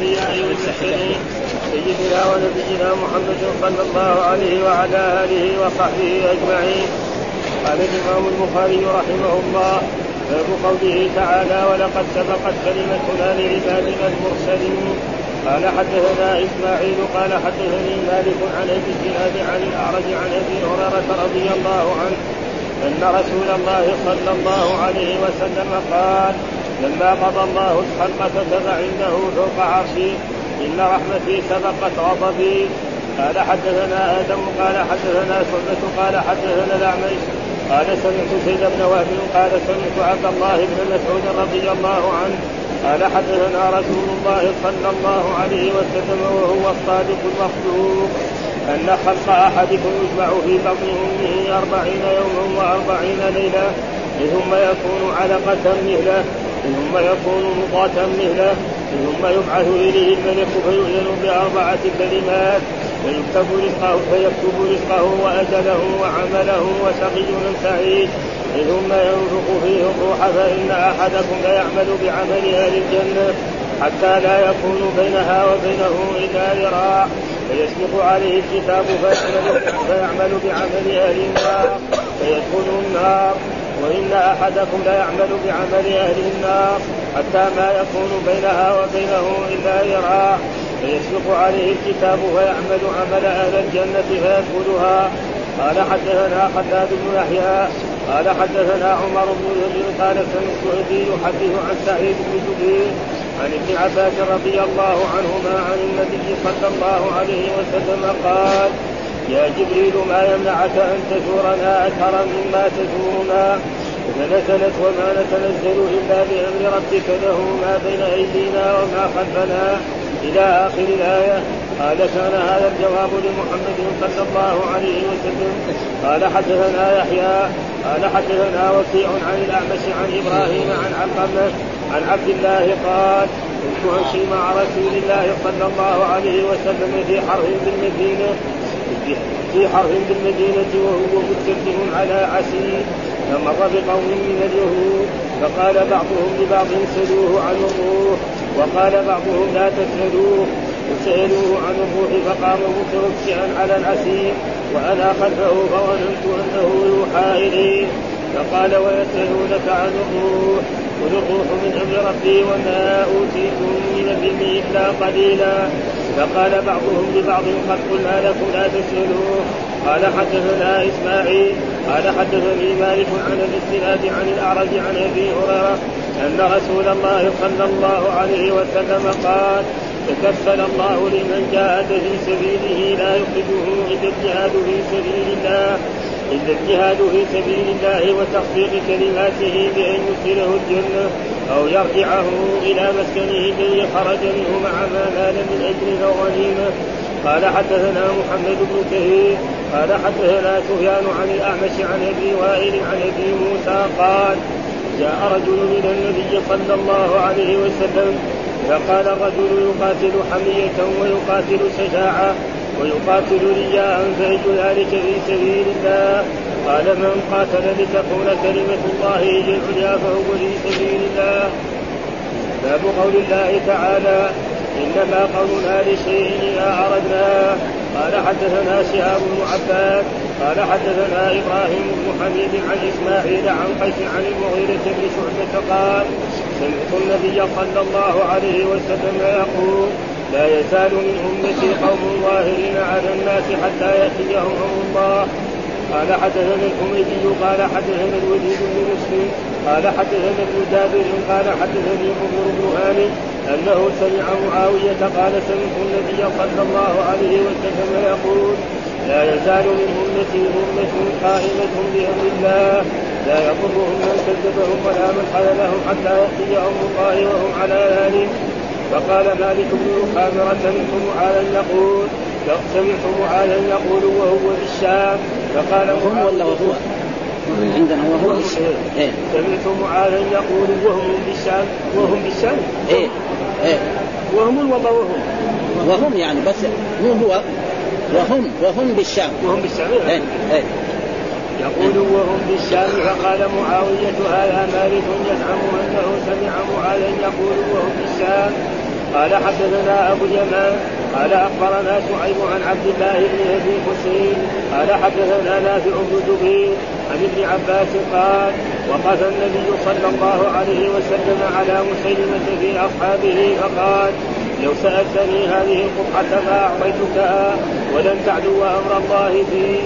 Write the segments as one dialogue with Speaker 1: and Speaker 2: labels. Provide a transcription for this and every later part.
Speaker 1: الأنبياء والمرسلين سيدنا ونبينا محمد صلى الله عليه وعلى آله وصحبه أجمعين قال الإمام البخاري رحمه الله باب قوله تعالى ولقد سبقت كلمتنا لعبادنا المرسلين قال حدثنا اسماعيل قال حدثني مالك عن ابي الزناد عن الاعرج عن ابي هريره رضي الله عنه ان رسول الله صلى الله عليه وسلم قال لما قضى الله الحلم كتب عنده فوق عرشي إن رحمتي سبقت غضبي قال حدثنا آدم قال حدثنا سنة قال حدثنا الأعمش قال سمعت سيد بن وهب قال سمعت عبد الله بن مسعود رضي الله عنه قال حدثنا رسول الله صلى الله عليه وسلم وهو الصادق المخلوق أن خلق أحدكم يجمع في بطن أمه أربعين يوما وأربعين ليلة ثم يكون علقة مثله ثم يكون مقاتا مثله ثم يبعث اليه الملك فيؤذن باربعه كلمات فيكتب رزقه فيكتب رزقه واجله وعمله وسقي من سعيد ثم ينفق فيه الروح فان احدكم ليعمل بعمل اهل الجنه حتى لا يكون بينها وبينه الا ذراع فيسبق عليه الكتاب فيعمل بعمل اهل النار فيدخل النار وإن أحدكم ليعمل بعمل أهل النار حتى ما يكون بينها وبينه إلا يرعى فيسبق عليه الكتاب ويعمل عمل أهل الجنة فيدخلها قال حدثنا حداد بن يحيى قال حدثنا عمر بن يزيد قال سمعت أبي يحدث عن سعيد بن جبير عن ابن عباس رضي الله عنهما عن النبي صلى الله عليه وسلم قال يا جبريل ما يمنعك أن تزورنا أكثر مما تزورنا فنزلت وما نتنزل إلا بأمر ربك له ما بين أيدينا وما خلفنا إلى آخر الآية قال كان هذا الجواب لمحمد صلى الله عليه وسلم قال حدثنا يحيى قال حدثنا وكيع عن الأعمش عن إبراهيم عن علقمة عن عبد الله قال كنت أمشي مع رسول الله صلى الله عليه وسلم في حرب بالمدينة في حرف بالمدينة وهو متكئ على عسير فمر بقوم من اليهود فقال بعضهم لبعض سلوه عن الروح وقال بعضهم لا تسألوه وسألوه عن الروح فقام متوسعا على العسير وأنا خلفه فظننت أنه يوحى إليه فقال ويسألونك عن الروح قل الروح من أمر ربي وما أوتيتم من العلم إلا قليلا فقال بعضهم لبعض قد قلنا لكم لا تسألوه قال حدثنا اسماعيل قال حدثني مالك عن الاستناد عن الاعرج عن ابي هريره ان رسول الله صلى الله عليه وسلم قال تكفل الله لمن جاهد في سبيله لا يخرجه الا الجهاد في سبيل الله الا الجهاد في سبيل الله وتحقيق كلماته بان يدخله الجنه أو يرجعه إلى مسكنه الذي خرج منه مع ما نال من أجر أو غنيمة قال حدثنا محمد بن كهيل قال حدثنا سفيان عن الأعمش عن أبي وائل عن أبي موسى قال جاء رجل إلى النبي صلى الله عليه وسلم فقال الرجل يقاتل حمية ويقاتل شجاعة ويقاتل رياء فأي ذلك في سبيل الله قال من قاتل لتكون كلمة الله هي العليا فهو في سبيل الله باب قول الله تعالى إنما قولنا لشيء إذا أردناه قال حدثنا شهاب بن عباس قال حدثنا إبراهيم بن حميد عن إسماعيل عن قيس عن المغيرة بن شعبة قال سمعت النبي صلى الله عليه وسلم يقول لا يزال من أمتي قوم ظاهرين على الناس حتى يأتيهم الله قال حدثنا الحميدي قال حدثنا الوليد بن مسلم قال حدثنا ابن جابر قال حدثني عمر بن هاني انه سمع معاويه قال سمعت النبي صلى الله عليه وسلم يقول لا يزال من امتي امه قائمه بامر الله لا يضرهم من كذبهم ولا من حللهم حتى ياتي امر الله وهم على ذلك فقال مالك بن مخابره سمعت معاذا يقول سمعت معاذا يقول وهو في الشام
Speaker 2: فقال هم ولا وهو؟ عندنا
Speaker 1: هو هو إيه. سمعت معاذا يقول وهم بالشام وهم بالشام ايه ايه وهم الوضع
Speaker 2: وهم وهم
Speaker 1: يعني بس
Speaker 2: مو
Speaker 1: هو وهم
Speaker 2: وهم بالشام وهم بالشام
Speaker 1: ايه ايه يقول وهم بالشام فقال معاوية هذا مالك يزعم أنه سمع معاذا يقول وهم بالشام قال حدثنا ابو اليمان قال اخبرنا شعيب عن عبد الله بن ابي حسين قال حدثنا نافع بن جبير عن ابن عباس قال وقف النبي صلى الله عليه وسلم على مسيلمه في اصحابه فقال لو سالتني هذه القطعه ما اعطيتكها ولن تعدو امر الله بي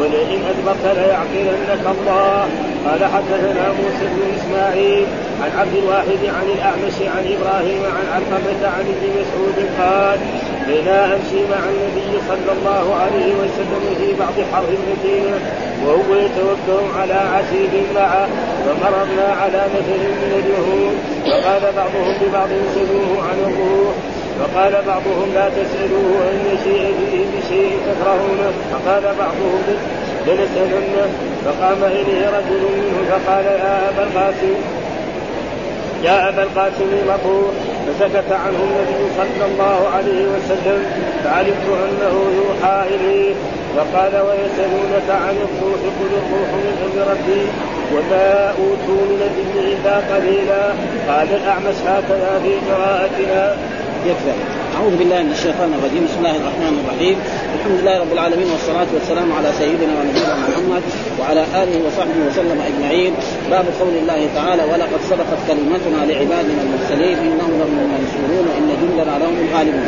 Speaker 1: ولئن ادبرت ليعقلنك الله قال حدثنا موسى بن اسماعيل عن عبد الواحد عن الاعمش عن ابراهيم عن علقمه عن ابن مسعود قال بينا امشي مع النبي صلى الله عليه وسلم في بعض حرب المدينه وهو يتوكل على عسير معه فمررنا على مثل من اليهود فقال بعضهم لبعض سلوه عن الروح فقال بعضهم لا تسألوه أن يشيء فيه بشيء تكرهونه فقال بعضهم لنسألنه فقام إليه رجل منهم فقال يا أبا القاسم ابا القاسم مبروك فسكت عنه النبي صلى الله عليه وسلم فعلمت انه يوحى اليه فقال ويسالونك عن الروح قل الروح من عند ربي وما اوتوا من الذل الا قليلا قال الاعمش هكذا في
Speaker 2: قراءتنا يكفي أعوذ بالله من الشيطان الرجيم بسم الله الرحمن الرحيم الحمد لله رب العالمين والصلاة والسلام على سيدنا ونبينا محمد وعلى آله وصحبه وسلم أجمعين باب قول الله تعالى ولقد سبقت كلمتنا لعبادنا المرسلين إنهم لهم المنصورون إن جندنا لهم الغالبون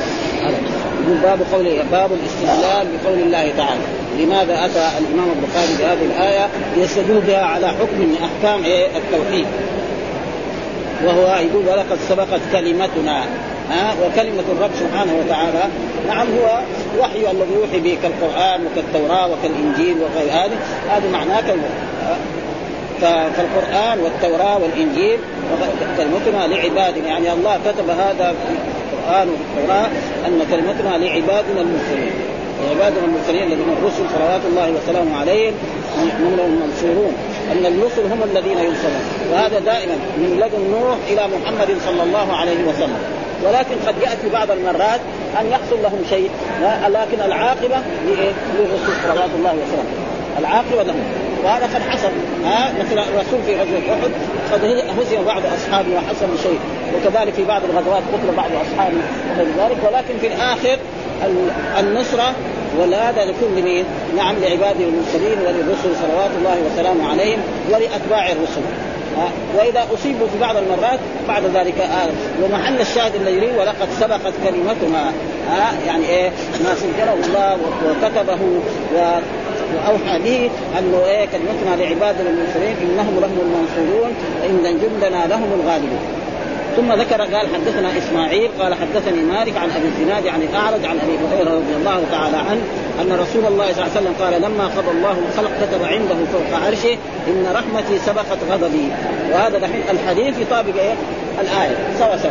Speaker 2: يقول باب قول باب الاستدلال بقول الله تعالى لماذا اتى الامام البخاري بهذه الايه يستدل بها على حكم من احكام إيه؟ التوحيد وهو يقول ولقد سبقت كلمتنا ها وكلمة الرب سبحانه وتعالى نعم هو وحي الذي يوحي به كالقرآن وكالتوراة وكالإنجيل وغير هذه هذا معناه كلمة فالقرآن والتوراة والإنجيل كلمتنا لعبادنا يعني الله كتب هذا في القرآن والتوراة أن كلمتنا لعبادنا المسلمين عبادنا المرسلين الذين الرسل صلوات الله وسلامه عليهم من المنصورون ان الرسل هم الذين ينصرون وهذا دائما من لدن نوح الى محمد صلى الله عليه وسلم ولكن قد ياتي بعض المرات ان يحصل لهم شيء لكن العاقبه للرسول صلوات الله وسلامه العاقبه لهم وهذا قد حصل ها مثل الرسول في غزوه احد قد هزم بعض اصحابه وحصل شيء وكذلك في بعض الغزوات قتل بعض اصحابه وغير ذلك ولكن في الاخر النصره والهذا لكل مين؟ نعم لعباده المرسلين وللرسل صلوات الله وسلامه عليهم ولاتباع الرسل أه؟ واذا اصيبوا في بعض المرات بعد ذلك آه ومحل الشاهد الذي ولقد سبقت كلمتنا آه يعني ايه ما سجله الله وكتبه و واوحى به انه ايه كلمتنا لعبادنا المنصرين انهم لهم المنصورون وان جندنا لهم الغالبون ثم ذكر قال حدثنا اسماعيل قال حدثني مالك عن ابي الزناد عن الاعرج عن ابي هريره رضي الله تعالى عنه ان رسول الله صلى الله عليه وسلم قال لما قضى الله الخلق كتب عنده فوق عرشه ان رحمتي سبقت غضبي وهذا دحين الحديث يطابق ايه؟ الايه سوا سوا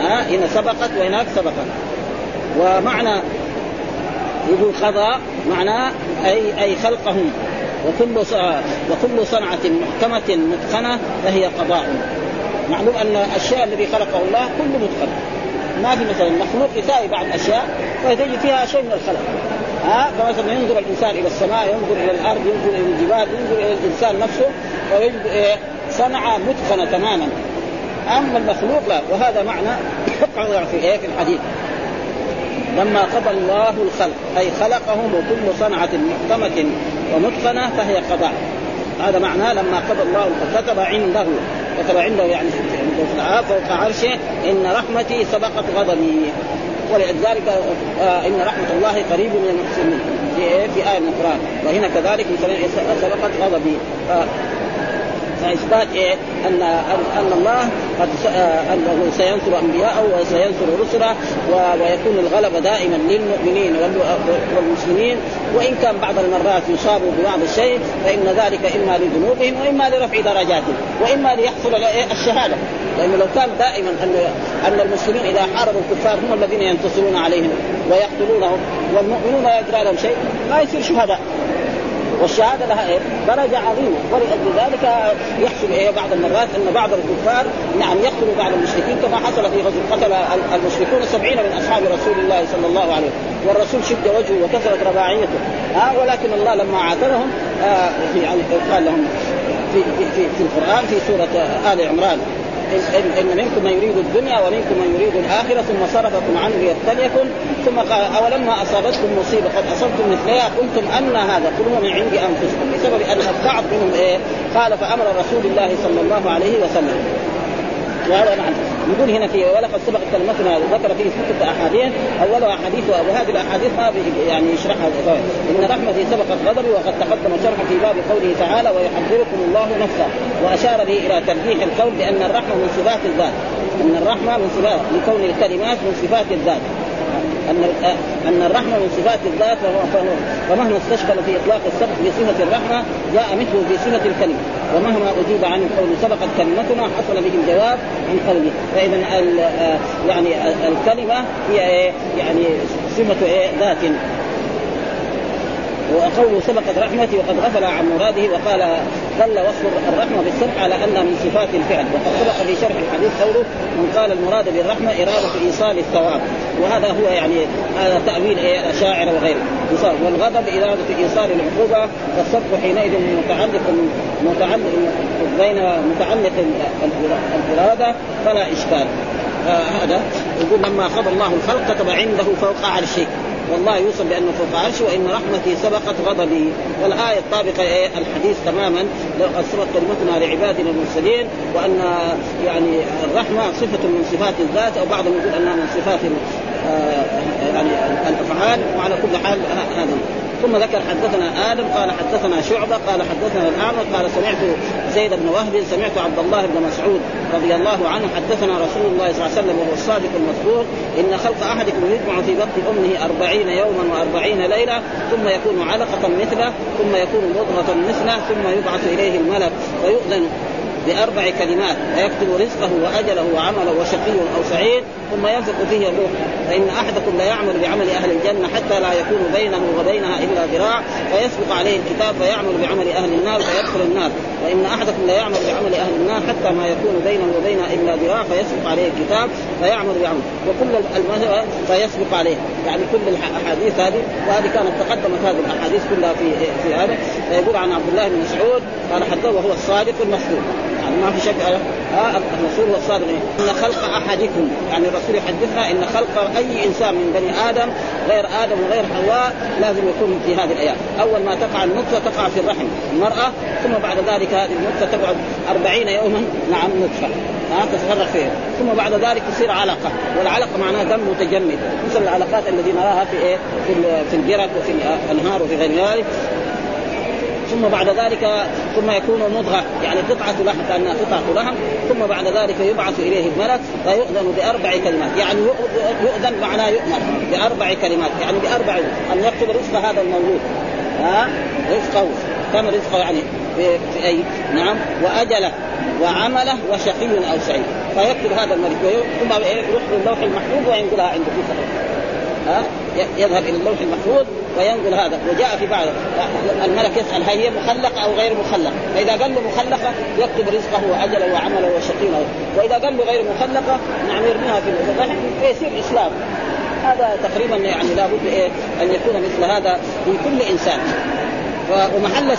Speaker 2: ها هنا سبقت وهناك سبقت ومعنى يقول قضى معناه اي اي خلقهم وكل وكل صنعة محكمة متقنة فهي قضاء معلوم ان الاشياء الذي خلقه الله كله مدخل ما في مثلا مخلوق يساوي بعض الاشياء ويتجد فيها شيء من الخلق ها فمثلا ينظر الانسان الى السماء ينظر الى الارض ينظر الى الجبال ينظر الى الانسان نفسه ويجد إيه صنعه متقنه تماما اما المخلوق لا وهذا معنى يقع في ايه في الحديث لما قضى الله الخلق اي خلقهم وكل صنعه محكمه ومتقنه فهي قضاء هذا معناه لما قضى الله كتب عنده ذكر عنده يعني فوق عرشه ان رحمتي سبقت غضبي ولذلك آه، ان رحمه الله قريب من المحسنين في ايه في ايه من القران وهنا كذلك سبقت غضبي فاثبات ايه ان ان الله قد آه، انه سينصر انبياءه وسينصر رسله ويكون الغلبه دائما للمؤمنين والمسلمين وان كان بعض المرات يصابوا ببعض الشيء فان ذلك اما لذنوبهم واما لرفع درجاتهم واما ليحصل إيه؟ الشهاده لانه لو كان دائما ان ان المسلمين اذا حاربوا الكفار هم الذين ينتصرون عليهم ويقتلونهم والمؤمنون لا يجرى لهم شيء ما يصير شهداء والشهاده لها ايه؟ درجه عظيمه ولأجل ذلك يحصل ايه بعض المرات ان بعض الكفار نعم يقتل بعض المشركين كما حصل في غزوه قتل المشركون سبعين من اصحاب رسول الله صلى الله عليه وسلم والرسول شد وجهه وكثرت رباعيته ها آه ولكن الله لما عاتبهم آه يعني قال لهم في, في, في القران في سوره ال عمران ان منكم من يريد الدنيا ومنكم من يريد الاخره ثم صرفكم عنه ليبتليكم ثم قال اولما اصابتكم مصيبه قد اصبتم مثلها قلتم ان هذا كله من عند انفسكم بسبب ان الضعف منهم ايه قال فامر رسول الله صلى الله عليه وسلم وهذا معنى يقول هنا في ولقد سبق كلمتنا ذكر فيه ستة أحاديث أولها أحاديث وهذه الأحاديث ما يعني يشرحها الغاية. إن رحمتي سبقت غضبي وقد تقدم شرح في باب قوله تعالى ويحذركم الله نفسه وأشار به إلى ترجيح القول بأن الرحمة من صفات الذات أن الرحمة من صفات لكون الكلمات من صفات الذات ان ان الرحمه من صفات الذات فمهما استشكل في اطلاق في بصفه الرحمه جاء مثله بصفه الكلمه ومهما اجيب عن القول سبقت كلمتنا حصل به الجواب عن قلبي فاذا آه، يعني الكلمه هي إيه؟ يعني ايه ذات وقوله سبقت رحمتي وقد غفل عن مراده وقال دل وصف الرحمه بالسبع على انها من صفات الفعل وقد سبق في شرح الحديث قوله من قال المراد بالرحمه اراده ايصال الثواب وهذا هو يعني هذا تاويل الاشاعره إيه؟ وغيره والغضب اراده ايصال العقوبه فالسبق حينئذ متعلق متعلق بين متعلق الاراده فلا اشكال آه، هذا يقول لما خضى الله الخلق كتب عنده فوق عرشه والله يوصف بانه فوق عرشه وان رحمتي سبقت غضبي والايه الطابقه إيه؟ الحديث تماما لقد سبقت كلمتنا لعبادنا المرسلين وان يعني الرحمه صفه من صفات الذات او بعضهم يقول انها من صفات آه، يعني الافعال وعلى كل حال هذا ثم ذكر حدثنا ادم قال حدثنا شعبه قال حدثنا الاعمى قال سمعت زيد بن وهب سمعت عبد الله بن مسعود رضي الله عنه حدثنا رسول الله صلى الله عليه وسلم وهو الصادق المصدوق ان خلق احدكم يجمع في بطن امه أربعين يوما وأربعين ليله ثم يكون علقه مثله ثم يكون مضغه مثله ثم يبعث اليه الملك فيؤذن بأربع كلمات فيكتب رزقه وأجله وعمله وشقي أو سعيد ثم ينفق فيه الروح فإن أحدكم ليعمل بعمل أهل الجنة حتى لا يكون بينه وبينها إلا ذراع فيسبق عليه الكتاب فيعمل بعمل أهل النار فيدخل النار وإن أحدكم ليعمل بعمل أهل النار حتى ما يكون بينه وبينها إلا ذراع فيسبق عليه الكتاب فيعمل بعمل وكل المذهب فيسبق عليه يعني كل الأحاديث هذه وهذه كانت تقدمت هذه الأحاديث كلها في في هذا فيقول عن عبد الله بن مسعود قال حتى وهو الصادق المصدوق يعني ما في شك ها آه، آه، الرسول والصادق ان خلق احدكم يعني الرسول يحدثنا ان خلق اي انسان من بني ادم غير ادم وغير حواء لازم يكون في هذه الايام، اول ما تقع النطفه تقع في الرحم المراه ثم بعد ذلك هذه النطفه تقعد 40 يوما نعم نطفه ها آه، تتفرغ فيها، ثم بعد ذلك تصير علقه والعلقه معناها دم متجمد مثل العلقات التي نراها في ايه في في الجرد وفي الانهار وفي غير ذلك ثم بعد ذلك ثم يكون مضغه يعني قطعه لحم كانها قطعه لحم ثم بعد ذلك يبعث اليه الملك فيؤذن باربع كلمات يعني يؤذن معناه يؤمر باربع كلمات يعني باربع ان يكتب رزق هذا المولود ها رزقه كم رزقه يعني في اي نعم واجله وعمله وشقي او سعيد فيكتب هذا الملك ثم يروح للوح المحفوظ وينقلها عنده في يذهب الى اللوح المحفوظ وينقل هذا وجاء في بعض الملك يسال هل هي مخلقه او غير مخلقه فاذا قال له مخلقه يكتب رزقه واجله وعمله وشقيمه واذا قال له غير مخلقه نعم يرميها في البحر فيصير اسلام هذا تقريبا يعني لابد ايه ان يكون مثل هذا في كل انسان ومحل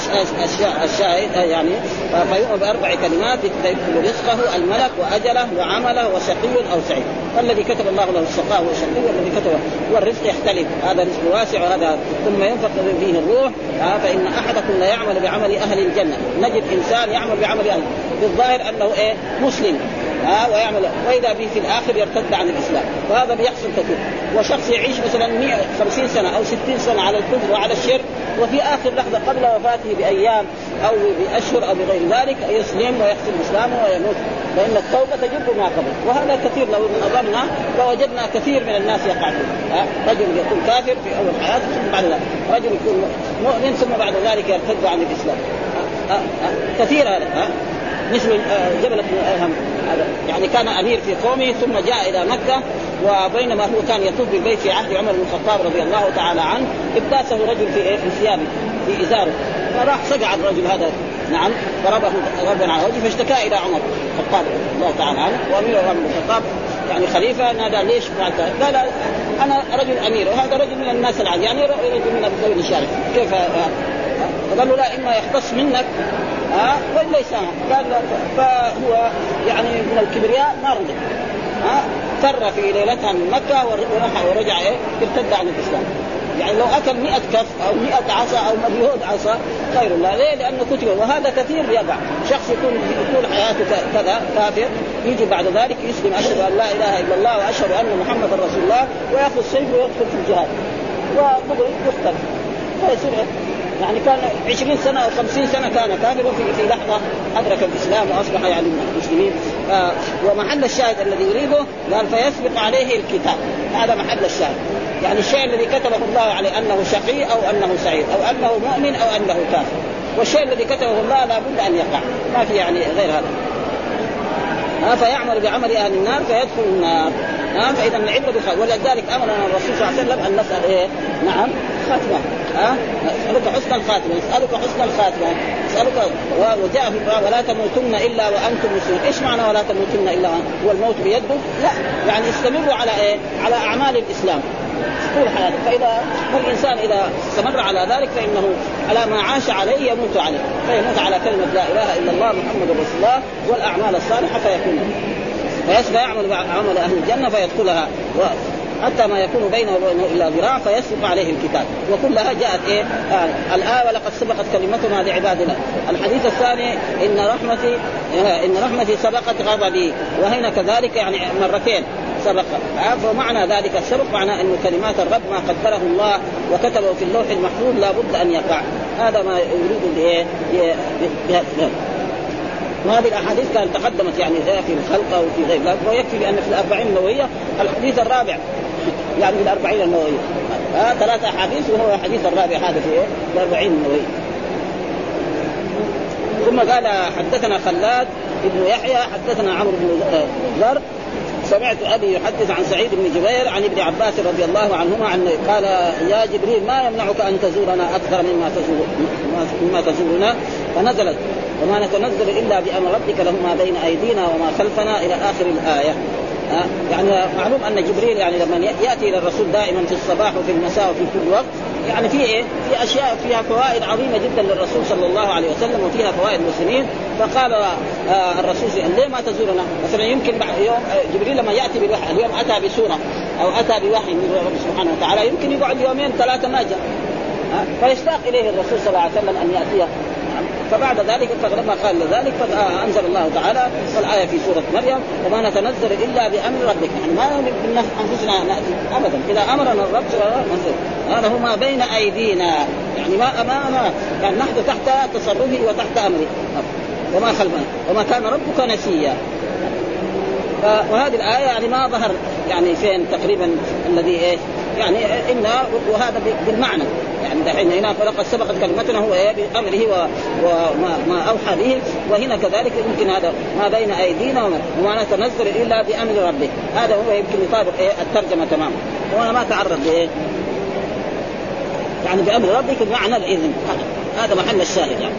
Speaker 2: الشاهد آه، يعني آه، فيؤمن باربع كلمات يدخل رزقه الملك واجله وعمله وشقي او سعيد الذي كتب الله له الشقاء والشقي والذي كتبه والرزق يختلف هذا رزق واسع وهذا ثم ينفق فيه الروح آه، فان احدكم لا يعمل بعمل اهل الجنه نجد انسان يعمل بعمل اهل بالظاهر انه ايه مسلم ها آه ويعمل واذا به في الاخر يرتد عن الاسلام وهذا بيحصل كثير وشخص يعيش مثلا 150 سنه او 60 سنه على الكفر وعلى الشرك وفي اخر لحظه قبل وفاته بايام او باشهر او بغير ذلك يسلم ويحسن اسلامه ويموت فان التوبه تجب ما قبل وهذا كثير لو نظرنا لوجدنا كثير من الناس يقعون ها أه؟ رجل يكون كافر في اول حياته ثم بعد ذلك رجل يكون مؤمن ثم بعد ذلك يرتد عن الاسلام أه؟ أه؟ كثير هذا مثل آه، جبلة الهم آه، هذا يعني كان امير في قومه ثم جاء الى مكه وبينما هو كان يطوف بالبيت في عهد عمر بن الخطاب رضي الله تعالى عنه ابتاسه رجل في ايه في ثيابه في ازاره فراح سقع الرجل هذا نعم ضربه ضربا على وجهه فاشتكى الى عمر الخطاب رضي الله تعالى عنه وامير عمر بن الخطاب يعني خليفه نادى ليش فعلت قال انا رجل امير وهذا رجل من الناس العادي يعني رجل من ذوي الشارع كيف قال له لا اما يختص منك ها والليسان قال فهو يعني من الكبرياء ما رجع ها فر في ليلتها من مكة ورحى ورجع ايه ارتد عن الإسلام يعني لو اكل 100 كف او 100 عصا او مليون عصا خير الله ليه؟ لانه كتب وهذا كثير يقع، شخص يكون يكون حياته كذا كافر يجي بعد ذلك يسلم اشهد ان لا اله الا الله واشهد ان محمدا رسول الله وياخذ سيفه ويدخل في الجهاد وقبل يقتل فيصير إيه؟ يعني كان 20 سنه او 50 سنه كان كافر في, في لحظه ادرك الاسلام واصبح يعني من المسلمين آه، ومحل الشاهد الذي يريده قال فيسبق عليه الكتاب هذا محل الشاهد يعني الشيء الذي كتبه الله عليه انه شقي او انه سعيد او انه مؤمن او انه كافر والشيء الذي كتبه الله لابد ان يقع ما في يعني غير هذا ها آه، فيعمل بعمل اهل النار فيدخل النار ها آه، فاذا العبره ولذلك امرنا الرسول صلى الله عليه وسلم ان نسال ايه نعم الخاتمه ها اسالك حسن الخاتمه اسالك حسن الخاتمه اسالك وجاء في ولا تموتن الا وانتم مسلمون ايش معنى ولا تموتن الا والموت بيده لا يعني استمروا على ايه على اعمال الاسلام طول حياته فاذا إنسان اذا استمر على ذلك فانه على ما عاش عليه يموت عليه فيموت على كلمه لا اله الا الله محمد رسول الله والاعمال الصالحه فيكون فيسبى يعمل عمل اهل الجنه فيدخلها و... حتى ما يكون بينه وبينه الا ذراع فيسبق عليه الكتاب وكلها جاءت ايه آه الايه ولقد سبقت كلمتنا لعبادنا الحديث الثاني ان رحمتي آه، ان رحمتي سبقت غضبي وهنا كذلك يعني مرتين سبق فمعنى ذلك السبق معنى أن كلمات الرب ما قدره الله وكتبه في اللوح المحفوظ لا بد أن يقع هذا ما يريد وهذه إيه؟ الاحاديث كانت تقدمت يعني في الخلق او غير ذلك ويكفي بان في الاربعين النوويه الحديث الرابع يعني في الأربعين النووية آه ثلاث أحاديث وهو الحديث الرابع هذا في إيه؟ الأربعين النووية ثم قال حدثنا خلاد بن يحيى حدثنا عمرو بن ذر سمعت ابي يحدث عن سعيد بن جبير عن ابن عباس رضي الله عنهما عن قال يا جبريل ما يمنعك ان تزورنا اكثر مما تزور مما تزورنا فنزلت وما نتنزل الا بامر ربك له ما بين ايدينا وما خلفنا الى اخر الايه يعني معلوم ان جبريل يعني لما ياتي الى الرسول دائما في الصباح وفي المساء وفي كل وقت يعني في ايه؟ في اشياء فيها فوائد عظيمه جدا للرسول صلى الله عليه وسلم وفيها فوائد المسلمين فقال آه الرسول ليه ما تزورنا؟ مثلا يمكن يوم آه، جبريل لما ياتي بالوحي اليوم اتى بسوره او اتى بوحي من رب سبحانه وتعالى يمكن يقعد يومين ثلاثه ما جاء فيشتاق اليه الرسول صلى الله عليه وسلم ان ياتيه فبعد ذلك فلما قال ذلك فانزل آه، الله تعالى الايه في سوره مريم وما نتنزل الا بامر ربك يعني ما من انفسنا ناتي ابدا اذا امرنا الرب ننزل هذا هو ما بين ايدينا يعني ما امامنا يعني نحن تحت تصرفه وتحت امره وما خلفنا وما كان ربك نسيا وهذه الايه يعني ما ظهر يعني فين تقريبا الذي ايه يعني اما وهذا بالمعنى يعني دحين هنا فلقد سبقت كلمتنا هو إيه بامره وما اوحى به وهنا كذلك يمكن هذا ما بين ايدينا وما نتنزل الا بامر ربه هذا هو يمكن يطابق إيه الترجمه تماما وانا ما تعرض لايه يعني بامر ربك بمعنى الاذن هذا محل الشاهد يعني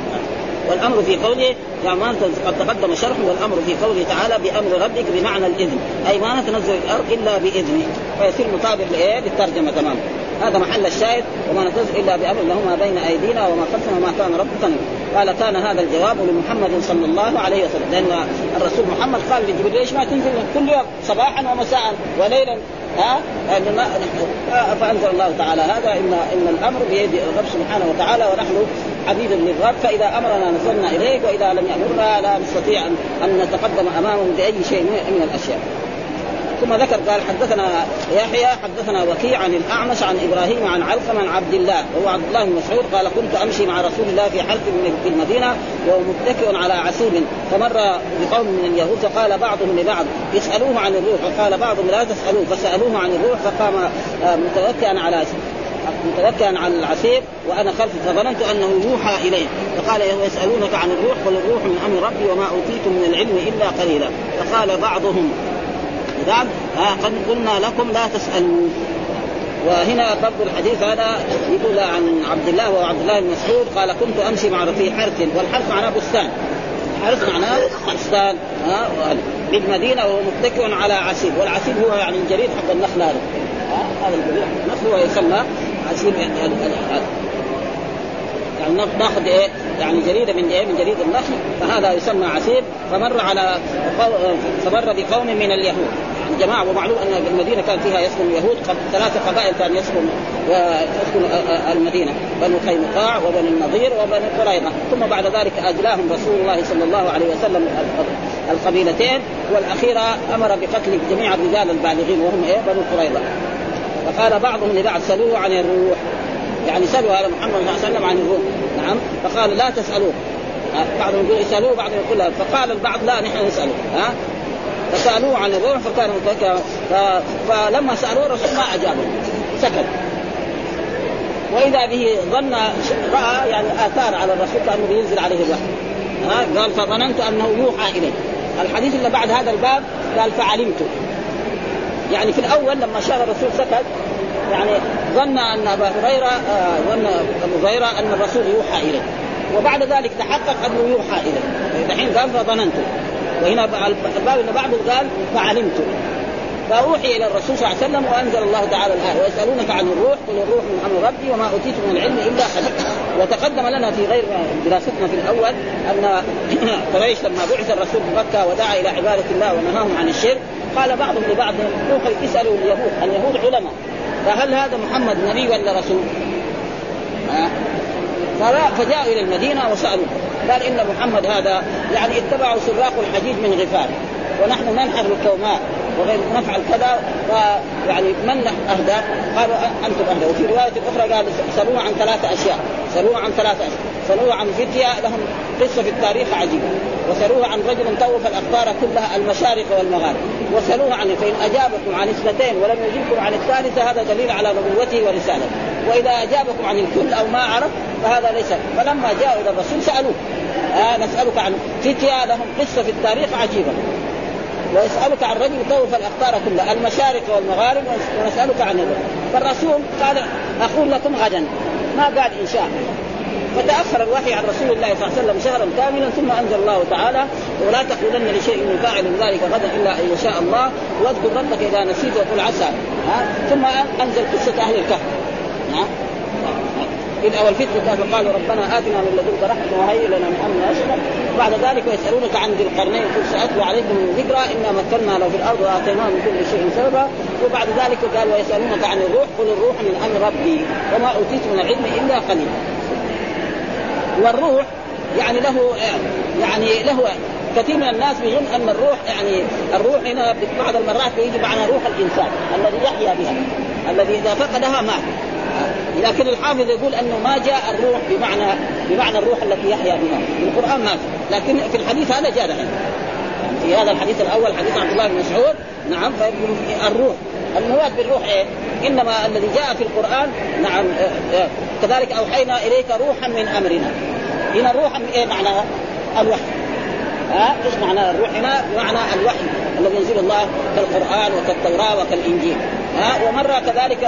Speaker 2: والامر في قوله ما قد تقدم شرح والامر في قوله تعالى بامر ربك بمعنى الاذن اي ما نتنزل الارض الا باذنه فيصير مطابق لايه؟ للترجمه تماما هذا محل الشاهد وما نتنزل الا بامر له ما بين ايدينا وما خلفنا وما كان ربك قال كان هذا الجواب لمحمد صلى الله عليه وسلم لان الرسول محمد قال لجبريل ليش ما تنزل كل يوم صباحا ومساء وليلا ها آه، فانزل الله تعالى هذا ان ان الامر بيد الرب سبحانه وتعالى ونحن عبيد للرب فاذا امرنا نزلنا اليه واذا لم يامرنا لا نستطيع ان نتقدم امامه باي شيء من الاشياء ثم ذكر قال حدثنا يحيى حدثنا وكيع عن الاعمش عن ابراهيم عن علقم عن عبد الله وهو عبد الله بن مسعود قال كنت امشي مع رسول الله في حلف في المدينه وهو متكئ على عسول فمر بقوم من اليهود فقال بعضهم لبعض اسالوه عن الروح وقال بعضهم لا تسالوه فسالوه عن الروح فقام آه، متوكئا على متوكئا على العسير وانا خلفه فظننت انه يوحى اليه فقال يسالونك عن الروح قل الروح من امر ربي وما اوتيتم من العلم الا قليلا فقال بعضهم نعم قد قلنا لكم لا تسألوا وهنا برضو الحديث هذا يقول عن عبد الله وعبد الله بن مسعود قال كنت امشي مع في حرث والحرث معناه بستان حرث معناه بستان ها آه، بالمدينه وهو متكئ على عسيب والعسيب هو يعني الجريد حق النخل هذا آه، هذا الجليد النخل ويسمى عسيب يعني يعني ناخذ ايه يعني جريده من ايه من جريد النخل فهذا يسمى عسير فمر على فمر بقوم من اليهود يعني جماعه ومعلوم ان المدينه كان فيها يسكن اليهود ثلاثه قبائل كان يسكن وتسكن المدينه بنو قينقاع وبنو النظير وبنو قريظه ثم بعد ذلك اجلاهم رسول الله صلى الله عليه وسلم القبيلتين والاخيره امر بقتل جميع الرجال البالغين وهم ايه بنو قريظه فقال بعضهم لبعض سلوه عن الروح يعني سالوا هذا محمد صلى الله عليه وسلم عن الروم نعم فقال لا تسالوه بعضهم يقول اسالوه بعضهم يقول لا فقال البعض لا نحن نساله ها فسالوه عن الروح فكان فلما سالوه الرسول ما اجابه سكت واذا به ظن راى يعني اثار على الرسول كانه بينزل عليه الوحي ها قال فظننت انه يوحى اليه الحديث اللي بعد هذا الباب قال فعلمت يعني في الاول لما شاف الرسول سكت يعني ظن ان ابا هريره آه، ظن ابو هريره ان الرسول يوحى اليه وبعد ذلك تحقق انه يوحى اليه دحين قال فظننت وهنا الباب ان بعضه قال فعلمت فاوحي الى الرسول صلى الله عليه وسلم وانزل الله تعالى الايه ويسالونك عن الروح قل الروح من امر ربي وما اوتيت من العلم الا قليلا وتقدم لنا في غير دراستنا في الاول ان قريش لما بعث الرسول بمكه ودعا الى عباده الله ونهاهم عن الشرك قال بعضهم لبعض اسالوا اليهود اليهود علماء فهل هذا محمد نبي ولا رسول؟ ها؟ فجاءوا الى المدينه وسالوا قال ان محمد هذا يعني اتبعوا سراق الحديد من غفار ونحن ننحر الكوماء وغير نفعل كذا ويعني من اهدى؟ قالوا انتم اهدى وفي روايه اخرى قال سالوه عن ثلاثه اشياء سالوه عن ثلاثه اشياء سألوه عن فتية لهم قصة في التاريخ عجيبة وسألوه عن رجل طوف الأقطار كلها المشارق والمغارب وسألوه عن فإن أجابكم عن اثنتين ولم يجبكم عن الثالثة هذا دليل على نبوته ورسالته وإذا أجابكم عن الكل أو ما عرف فهذا ليس فلما جاءوا إلى الرسول سألوه آه نسألك عن فتية لهم قصة في التاريخ عجيبة ويسألك عن رجل طوف الأقطار كلها المشارق والمغارب ونسألك عن الرسول فالرسول قال أقول لكم غدا ما قال إن شاء الله فتاخر الوحي عن رسول الله صلى الله عليه وسلم شهرا كاملا ثم انزل الله تعالى ولا تقولن لشيء من فاعل ذلك غدا الا ان يشاء الله واذكر ربك اذا نسيت وقل عسى ها ثم انزل قصه اهل الكهف إذ أول فتنة فقالوا ربنا آتنا من لدنك رحمة وهيئ لنا من أمرنا رشدا بعد ذلك ويسألونك عن ذي القرنين قل سأتلو عليكم من ذكرى إنا مكنا له في الأرض وآتيناه من كل شيء سببا وبعد ذلك قال ويسألونك عن الروح قل الروح من أمر ربي وما أوتيت من العلم إلا قليلا والروح يعني له يعني له كثير من الناس بيظن ان الروح يعني الروح هنا بعض المرات يجي معنى روح الانسان الذي يحيا بها الذي اذا فقدها مات لكن الحافظ يقول انه ما جاء الروح بمعنى بمعنى الروح التي يحيا بها في القران ما لكن في الحديث هذا جاء دحين في هذا الحديث الاول حديث عبد الله بن مسعود نعم فيقول الروح المراد بالروح ايه؟ انما الذي جاء في القران نعم آه، آه، كذلك اوحينا اليك روحا من امرنا هنا الروح ايه معناها؟ الوحي ها ايش معنى الروح هنا؟ معنى الوحي الذي ينزل الله كالقران وكالتوراه وكالانجيل ها ومره كذلك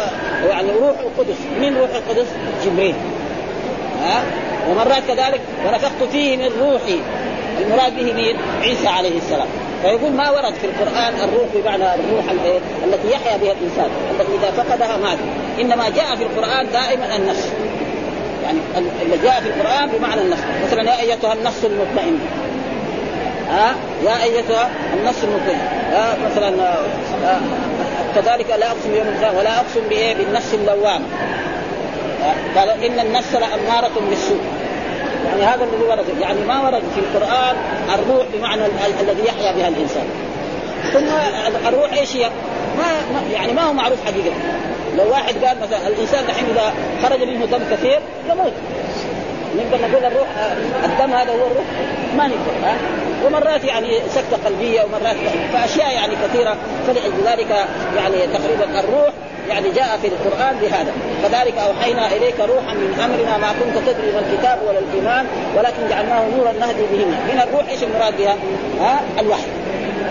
Speaker 2: يعني روح القدس، من روح القدس؟ جبريل ها ومرات كذلك ونفخت فيه من روحي المراد به مين؟ عيسى عليه السلام فيقول ما ورد في القران الروح بمعنى الروح التي يحيا بها الانسان التي اذا فقدها مات انما جاء في القران دائما النفس يعني اللي جاء في القران بمعنى النفس مثلا يا ايتها النفس المطمئن ها يا ايتها النفس المطمئن ها مثلا آه،, آه كذلك لا اقسم بيوم القيامه ولا اقسم بايه بالنفس اللوامه قال ان النفس لاماره بالسوء يعني هذا الذي ورد يعني ما ورد في القران الروح بمعنى الذي يحيا بها الانسان ثم الروح ايش هي؟ ما يعني ما هو معروف حقيقه لو واحد قال مثلا الانسان دحين اذا خرج منه دم كثير يموت نقدر نقول الروح الدم هذا هو الروح ما نقدر ها ومرات يعني سكته قلبيه ومرات فاشياء يعني كثيره فلذلك يعني تقريبا الروح يعني جاء في القران بهذا كذلك اوحينا اليك روحا من امرنا ما كنت تدري ما الكتاب ولا الايمان ولكن جعلناه نورا نهدي به من الروح ايش المراد بها؟ ها الوحي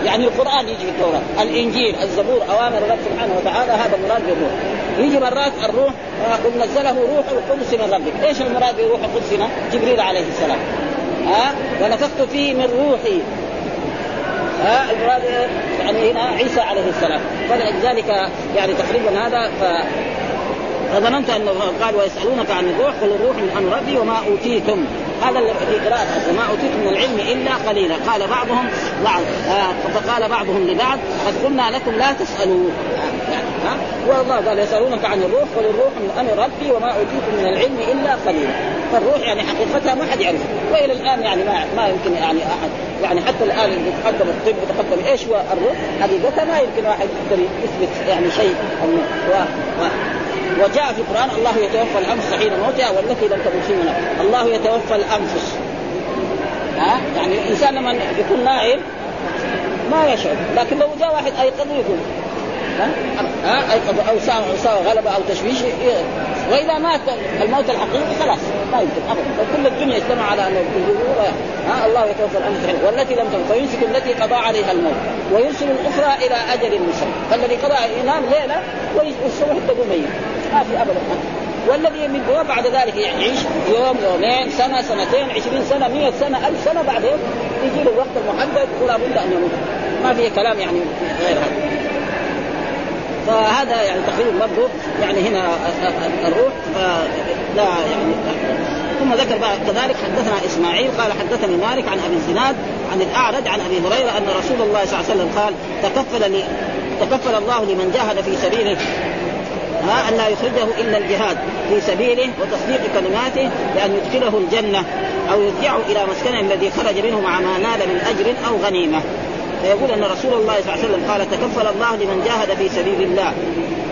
Speaker 2: يعني القران يجي في التوراه، الانجيل، الزبور، اوامر الرب سبحانه وتعالى هذا مراد بالروح. يجي مرات الروح آه، قل نزله روح القدس من ربك، ايش المراد بروح القدس جبريل عليه السلام. ها؟ ونفخت فيه من روحي ها يعني هنا عيسى عليه السلام فلذلك يعني تقريبا هذا ف فظننت انه قال ويسالونك عن الروح قل الروح من امر ربي وما اوتيتم هذا في قراءة وما أوتيتم من العلم إلا قليلا قال بعضهم بعض آه، فقال بعضهم لبعض قد قلنا لكم لا تسألوا آه، ها والله قال يسألونك عن الروح قل الروح من أمر ربي وما أوتيتم من العلم إلا قليلا فالروح يعني حقيقتها ما حد يعرفها وإلى الآن يعني ما ما يمكن يعني أحد يعني حتى الآن اللي تقدم الطب وتقدم إيش هو الروح حقيقتها ما يمكن واحد يقدر يثبت يعني شيء وجاء في القران الله يتوفى الانفس حين موتها والتي لم تكن في منها الله يتوفى الانفس ها يعني الانسان لما يكون نائم ما يشعر لكن لو جاء واحد ايقظه يقول ها أه؟ ايقظ او ساوى غلبه او تشويش واذا مات الموت الحقيقي خلاص ما يمكن ابدا كل الدنيا اجتمع على انه ها الله يتوفى الانفس والتي لم تمت فيمسك التي قضى عليها الموت ويرسل الاخرى الى اجل مسمى فالذي قضى ينام ليله والصبح تقوم ميت ما في ابدا والذي من بعد ذلك يعيش يوم يومين سنه سنتين عشرين سنه مئة سنه ألف سنه بعدين يجي له الوقت المحدد ولا بد ان يموت ما في كلام يعني غير هذا فهذا يعني تقريبا برضه يعني هنا الروح فلا يعني ثم ذكر بعد كذلك حدثنا اسماعيل قال حدثني مالك عن ابي الزناد عن الاعرج عن ابي هريره ان رسول الله صلى الله عليه وسلم قال تكفل لي تكفل الله لمن جاهد في سبيله ها أن لا يخرجه إلا الجهاد في سبيله وتصديق كلماته بأن يدخله الجنة أو يرجعه إلى مسكنه الذي خرج منه مع ما نال من أجر أو غنيمة فيقول ان رسول الله صلى الله عليه وسلم قال تكفل الله لمن جاهد في سبيل الله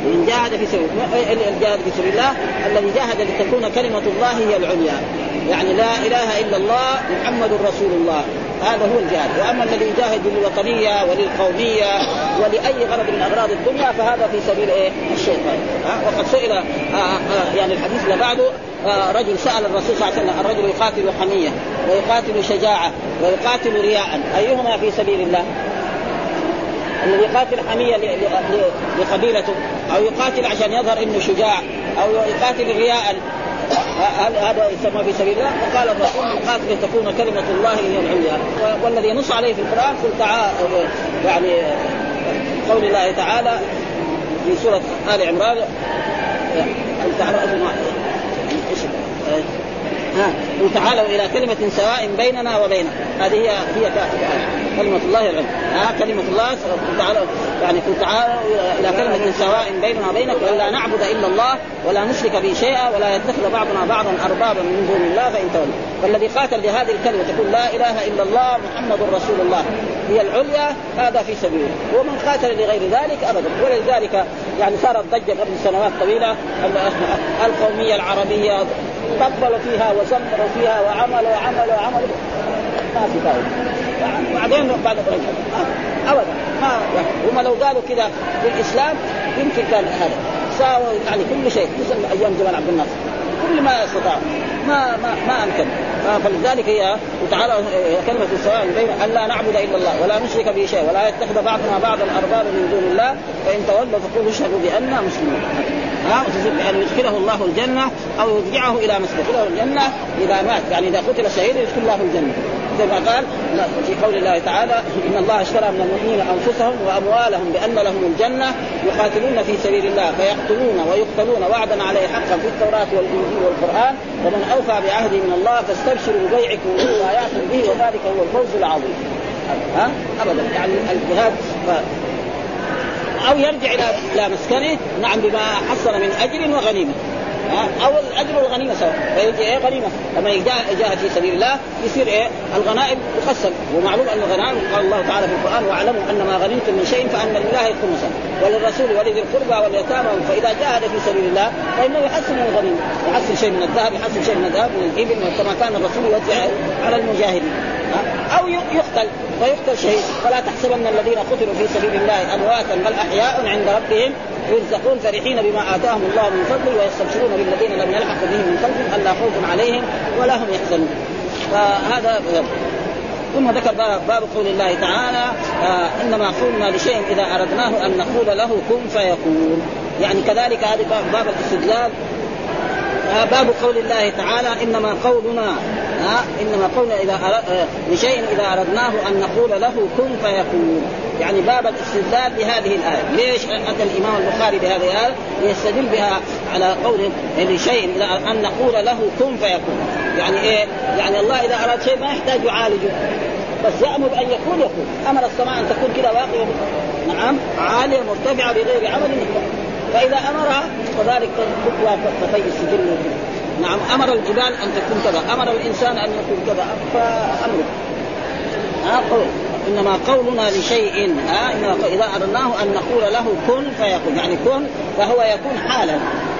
Speaker 2: من جاهد في سبيل الجاهد إيه، إيه، في سبيل الله الذي جاهد لتكون كلمه الله هي العليا يعني لا اله الا الله محمد رسول الله هذا هو الجهاد واما الذي يجاهد للوطنيه وللقوميه ولاي غرض من اغراض الدنيا فهذا في سبيل ايه؟ الشيطان ها وقد سئل آه، آه، يعني الحديث اللي بعده آه، رجل سال الرسول صلى الله عليه وسلم الرجل يقاتل حميه ويقاتل شجاعه ويقاتل رياء ايهما في سبيل الله؟ الذي يقاتل حميه لقبيلته او يقاتل عشان يظهر انه شجاع او يقاتل رياء هل هذا يسمى في سبيل الله؟ وقال الرسول قاتل تكون كلمه الله هي العليا والذي ينص عليه في القران قل تعالى يعني قول الله تعالى في سوره ال عمران قل تعالى ها تعالوا الى كلمه سواء بيننا وبينك هذه هي هي كلمه الله العلم ها كلمه الله تعالوا يعني تعالوا الى كلمه سواء بيننا وبينك الا نعبد الا الله ولا نشرك به شيئا ولا يتخذ بعضنا بعضا اربابا من دون الله فان تولوا فالذي قاتل بهذه الكلمه تقول لا اله الا الله محمد رسول الله هي العليا هذا في سبيله ومن قاتل لغير ذلك ابدا ولذلك يعني صارت ضجه قبل سنوات طويله القوميه العربيه طبلوا فيها وزمروا فيها وعملوا وعملوا وعملوا ما في فائده بعدين بعد قريش ابدا ما يعني. هم لو قالوا كذا في الاسلام يمكن كان هذا ساووا يعني كل شيء مثل ايام جمال عبد الناصر كل ما استطاعوا ما ما ما امكن آه، فلذلك هي وتعالى كلمه السواء بين ان لا نعبد الا الله ولا نشرك به شيء ولا يتخذ بعضنا بعض الارباب من دون الله فان تولوا فقولوا اشهدوا بانا مسلمون ها ان يدخله الله الجنه او يرجعه الى مسجد يدخله الجنه اذا مات يعني اذا قتل شهيدا يدخل الله الجنه زي ما قال لا في قول الله تعالى ان الله اشترى من المؤمنين انفسهم واموالهم بان لهم الجنه يقاتلون في سبيل الله فيقتلون ويقتلون وعدا عليه حقا في التوراه والانجيل والقران ومن اوفى بعهده من الله فاستبشروا ببيعكم وما ياتي به وذلك هو الفوز العظيم ها ابدا يعني الجهاد او يرجع الى الى مسكنه نعم بما حصل من اجر وغنيمه او الاجر والغنيمه سواء فيجي ايه غنيمه لما جاء في سبيل الله يصير ايه الغنائم تقسم ومعلوم ان الغنائم قال الله تعالى في القران واعلموا ان ما غنمتم من شيء فان لله خمسا وللرسول ولذي القربى واليتامى فاذا جاهد في سبيل الله فانه يحسن من الغنيمه يحسن شيء من الذهب يحسن شيء من الذهب من الابل كما كان الرسول يوزع على المجاهدين او يقتل ويقتل شهيد فلا تحسبن الذين قتلوا في سبيل الله امواتا بل احياء عند ربهم يرزقون فرحين بما اتاهم الله من فضله ويستبشرون بالذين لم يلحقوا بهم من خلفهم الا خوف عليهم ولا هم يحزنون فهذا ثم ذكر باب قول الله تعالى آه انما قلنا لشيء اذا اردناه ان نقول له كن فيكون يعني كذلك هذا باب الاستدلال آه باب قول الله تعالى انما قولنا ها آه، انما قولنا اذا أرد... لشيء آه، اذا اردناه ان نقول له كن فيكون يعني باب الاستدلال بهذه الايه، ليش اتى الامام البخاري بهذه الايه؟ ليستدل بها على قوله لشيء اذا ان نقول له كن فيكون، يعني ايه؟ يعني الله اذا اراد شيء ما يحتاج يعالجه بس يامر ان يكون يكون، امر السماء ان تكون كذا واقفه نعم عاليه مرتفعه بغير عمل فاذا امرها فذلك تقوى فتي السجل نعم امر الجبال ان تكون كذا امر الانسان ان يكون كذا فامر أقول. انما قولنا لشيء آه إنما اذا اردناه ان نقول له كن فيكون يعني كن فهو يكون حالا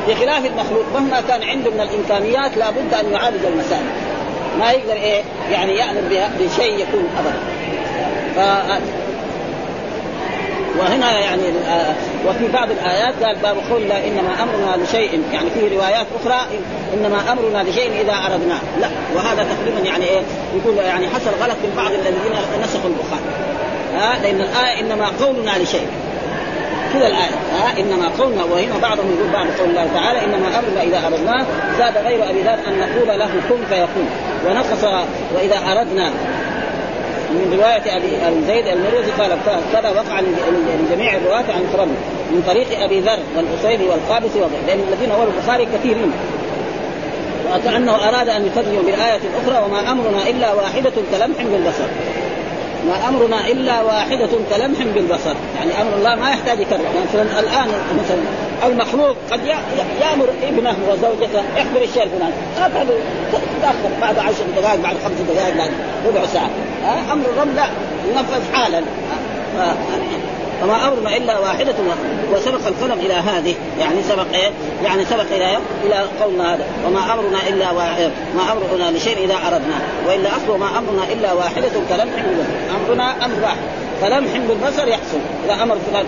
Speaker 2: بخلاف المخلوق مهما كان عنده من الامكانيات لابد ان يعالج المسائل ما يقدر ايه يعني يامر بشيء يكون ابدا وهنا يعني آه، وفي بعض الايات قال باب لا انما امرنا لشيء يعني في روايات اخرى انما امرنا لشيء اذا اردناه لا وهذا تقريبا يعني ايه يقول يعني حصل غلط من بعض الذين نسخوا البخاري ها آه، لان الايه انما قولنا لشيء كذا الآية ها آه، إنما قولنا وهنا بعضهم يقول بعض قول الله تعالى إنما أمرنا إذا أردناه زاد غير أبي ذات أن نقول له كن فيكون ونقص وإذا أردنا من روايه ابي زيد المروزي قال كذا وقع لجميع الرواه عن كرم من طريق ابي ذر والأصيل والقابس وغيره لان الذين أولوا البخاري كثيرين وكانه اراد ان يترجم بالايه الاخرى وما امرنا الا واحده كلمح بالبصر ما امرنا الا واحده كلمح بالبصر يعني امر الله ما يحتاج يكرر يعني مثلا الان مثلا المخلوق قد يامر ابنه وزوجته احضر الشيء الفلاني ما تاخر تتاخر بعد عشر دقائق بعد خمس دقائق بعد ربع ساعه امر الرب لا ينفذ حالا فما امرنا الا واحده وسبق القلم الى هذه يعني سبق ايه؟ يعني سبق الى الى قولنا هذا وما امرنا الا واحد ما امرنا لشيء اذا اردناه والا اصل ما امرنا الا واحده كلمح امرنا امر واحد فلمح بالبصر يحصل اذا امر فلان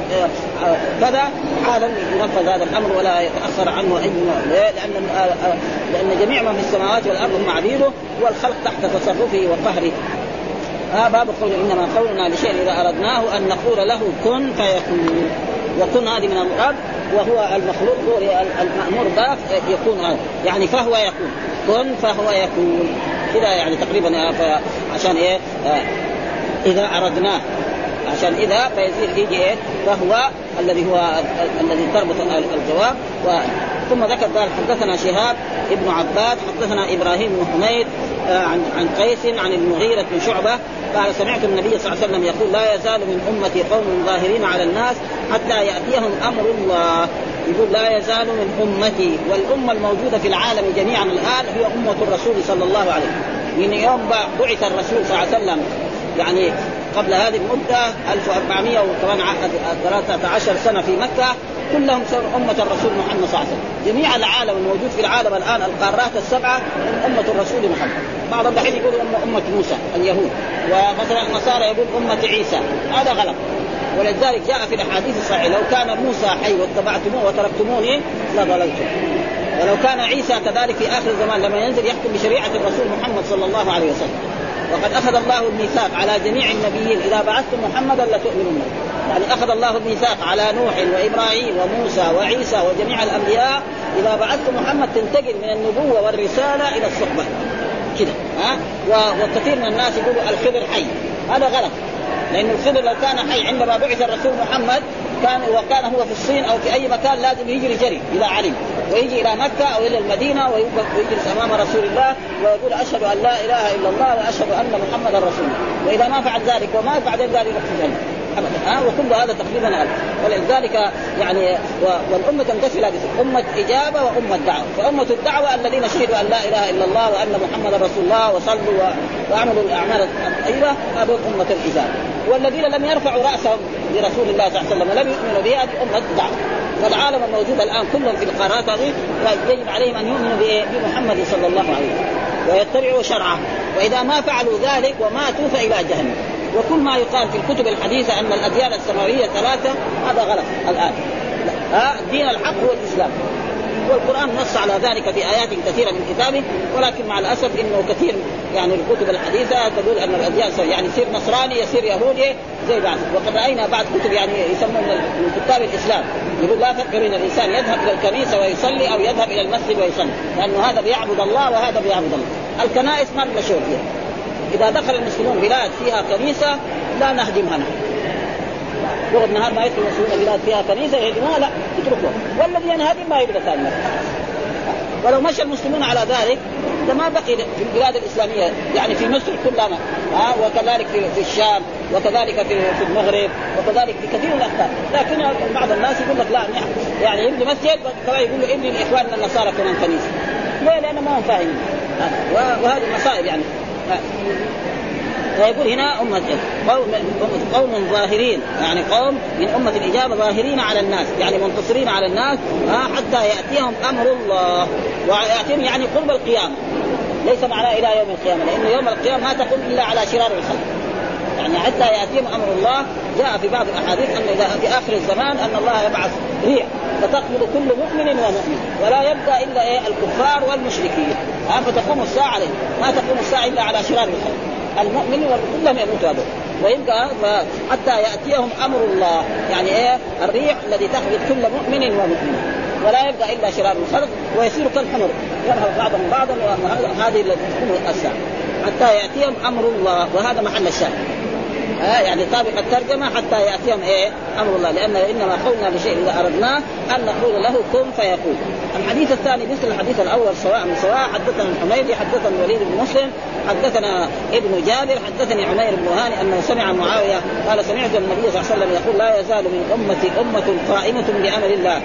Speaker 2: آه، كذا حالا ينفذ هذا الامر ولا يتاخر عنه اي لان آه، آه، لان جميع ما في السماوات والارض هم عبيده والخلق تحت تصرفه وقهره آه باب قول انما قولنا لشيء اذا اردناه ان نقول له كن فيكون وكن هذه من المراد وهو المخلوق المامور به يكون هذا يعني فهو يكون كن فهو يكون كذا يعني تقريبا عشان ايه اذا اردناه عشان اذا فيصير يجي ايه فهو الذي هو الذي تربط الجواب و... ثم ذكر قال حدثنا شهاب ابن عباد حدثنا ابراهيم بن حميد آه، عن عن قيس عن المغيرة بن شعبة قال سمعت النبي صلى الله عليه وسلم يقول لا يزال من أمتي قوم ظاهرين على الناس حتى يأتيهم أمر الله يقول لا يزال من أمتي والأمة الموجودة في العالم جميعا الآن هي أمة الرسول صلى الله عليه وسلم من يوم بعث الرسول صلى الله عليه وسلم يعني قبل هذه المدة 1400 وكمان 13 سنة في مكة كلهم صاروا أمة الرسول محمد صلى الله عليه وسلم جميع العالم الموجود في العالم الآن القارات السبعة من أمة الرسول محمد بعض الحين يقول أمة موسى اليهود ومثلا النصارى يقول أمة عيسى هذا غلط ولذلك جاء في الاحاديث الصحيحه لو كان موسى حي واتبعتموه وتركتموني لضللتم ولو كان عيسى كذلك في اخر الزمان لما ينزل يحكم بشريعه الرسول محمد صلى الله عليه وسلم وقد اخذ الله الميثاق على جميع النبيين اذا بعثتم محمدا لتؤمنن يعني اخذ الله الميثاق على نوح وابراهيم وموسى وعيسى وجميع الانبياء اذا بعثت محمد تنتقل من النبوه والرساله الى الصحبه كده ها وكثير من الناس يقولوا الخضر حي هذا غلط لان الخضر لو كان حي عندما بعث الرسول محمد كان وكان هو في الصين او في اي مكان لازم يجري جري اذا علم ويجي الى مكه او الى المدينه ويجلس امام رسول الله ويقول اشهد ان لا اله الا الله واشهد ان محمدا رسول الله واذا ما فعل ذلك وما بعدين ذلك في الجنه ها أه؟ وكل هذا تقريبا هذا ولذلك يعني و... والأمة تنقسم إلى أمة إجابة وأمة دعوة فأمة الدعوة الذين شهدوا أن لا إله إلا الله وأن محمدا رسول الله وصلوا و... وعملوا الأعمال الطيبة هذول أمة الإجابة والذين لم يرفعوا راسهم لرسول الله صلى الله عليه وسلم ولم يؤمنوا به هذه امه ضعف فالعالم الموجود الان كلهم في هذه يجب عليهم ان يؤمنوا بمحمد صلى الله عليه وسلم ويتبعوا شرعه واذا ما فعلوا ذلك وماتوا فالى جهنم وكل ما يقال في الكتب الحديثه ان الاديان السماويه ثلاثه هذا غلط الان ها الدين الحق هو الاسلام والقران نص على ذلك في ايات كثيره من كتابه ولكن مع الاسف انه كثير يعني الكتب الحديثه تدل ان الاديان يعني يصير نصراني يصير يهودي زي بعض وقد راينا بعض كتب يعني يسمون من كتاب الاسلام يقول لا فرق بين الانسان يذهب الى الكنيسه ويصلي او يذهب الى المسجد ويصلي لانه هذا بيعبد الله وهذا بيعبد الله الكنائس ما لنا فيها اذا دخل المسلمون بلاد فيها كنيسه لا نهدمها نحن يقعد النهار ما يدخل مسؤول البلاد فيها كنيسه يهدموها لا يتركوها والذي ينهدم ما يبقى ثاني ولو مشى المسلمون على ذلك لما بقي في البلاد الاسلاميه يعني في مصر كلها ها وكذلك في, الشام وكذلك في, المغرب وكذلك في كثير من الاخبار لكن بعض الناس يقول لك لا يعني يبني مسجد كما يقول له ابني لاخواننا النصارى كمان كنيسه ليه؟ لان ما هم فاهمين وهذه مصائب يعني فيقول هنا أمة قوم قوم ظاهرين يعني قوم من أمة الإجابة ظاهرين على الناس يعني منتصرين على الناس آه، حتى يأتيهم أمر الله ويأتيهم يعني قرب القيامة ليس معناه إلى يوم القيامة لأنه يوم القيامة ما تقوم إلا على شرار الخلق يعني حتى يأتيهم أمر الله جاء في بعض الأحاديث أن إذا في آخر الزمان أن الله يبعث ريح فتقبض كل مؤمن ومؤمن ولا يبقى إلا إيه الكفار والمشركين ها آه، فتقوم الساعة عليه ما تقوم الساعة إلا على شرار الخلق المؤمن كلهم يموت هذول ويبقى حتى ياتيهم امر الله يعني ايه الريح الذي تخرج كل مؤمن ومؤمن ولا يبقى الا شراب الخلق ويصير كالحمر يرهب بعضهم بعضا وهذه التي تكون حتى ياتيهم امر الله وهذا محل الشاهد ها يعني طابق الترجمه حتى ياتيهم ايه امر الله لان انما قولنا لشيء اذا اردناه ان نقول له كن فيكون. الحديث الثاني مثل الحديث الاول سواء سواء حدثنا الحميدي حدثنا الوليد بن مسلم حدثنا ابن جابر حدثني عمير بن هاني انه سمع معاويه قال سمعت النبي صلى الله عليه وسلم يقول لا يزال من امتي امه قائمه بامر الله